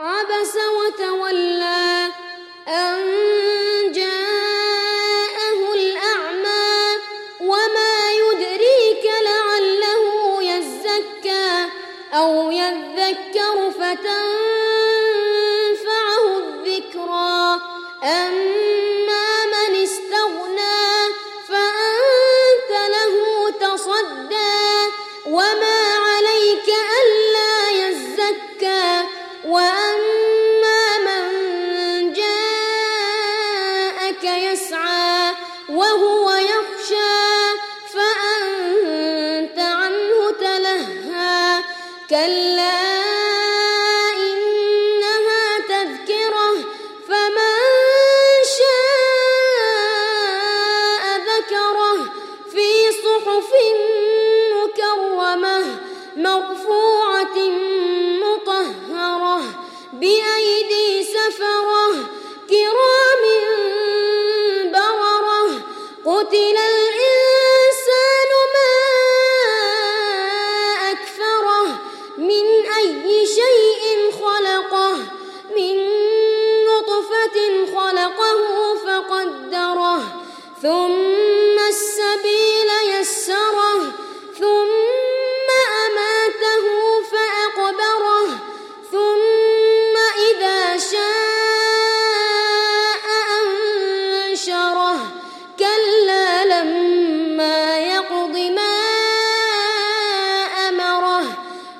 عبس وتولى أن جاءه الأعمى وما يدريك لعله يزكى أو يذكر فتنفعه الذكرى أما وهو يخشى فأنت عنه تلهى. كلا إنها تذكرة فمن شاء ذكره. في صحف مكرمة مرفوعة مطهرة بأيدي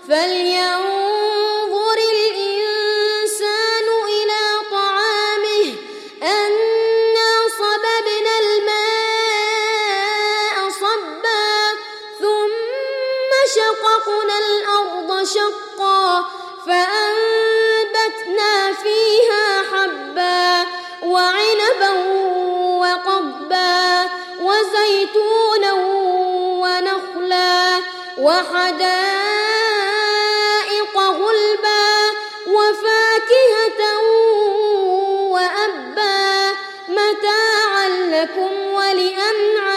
فلينظر الإنسان إلى طعامه أنا صببنا الماء صبا ثم شققنا الأرض شقا فأنبتنا فيها حبا وعنبا وقبا وزيتونا ونخلا وحدائق وفاكهة وأبا متاعا لكم ولأنعامكم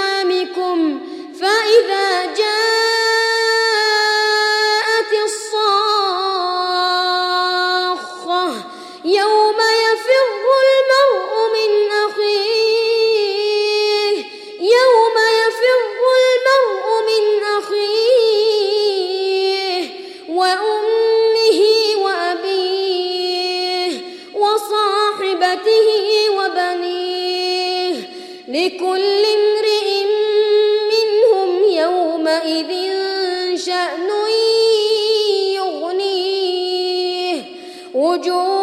وصاحبته وبنيه لكل امرئ منهم يومئذ شأن يغنيه. وجوه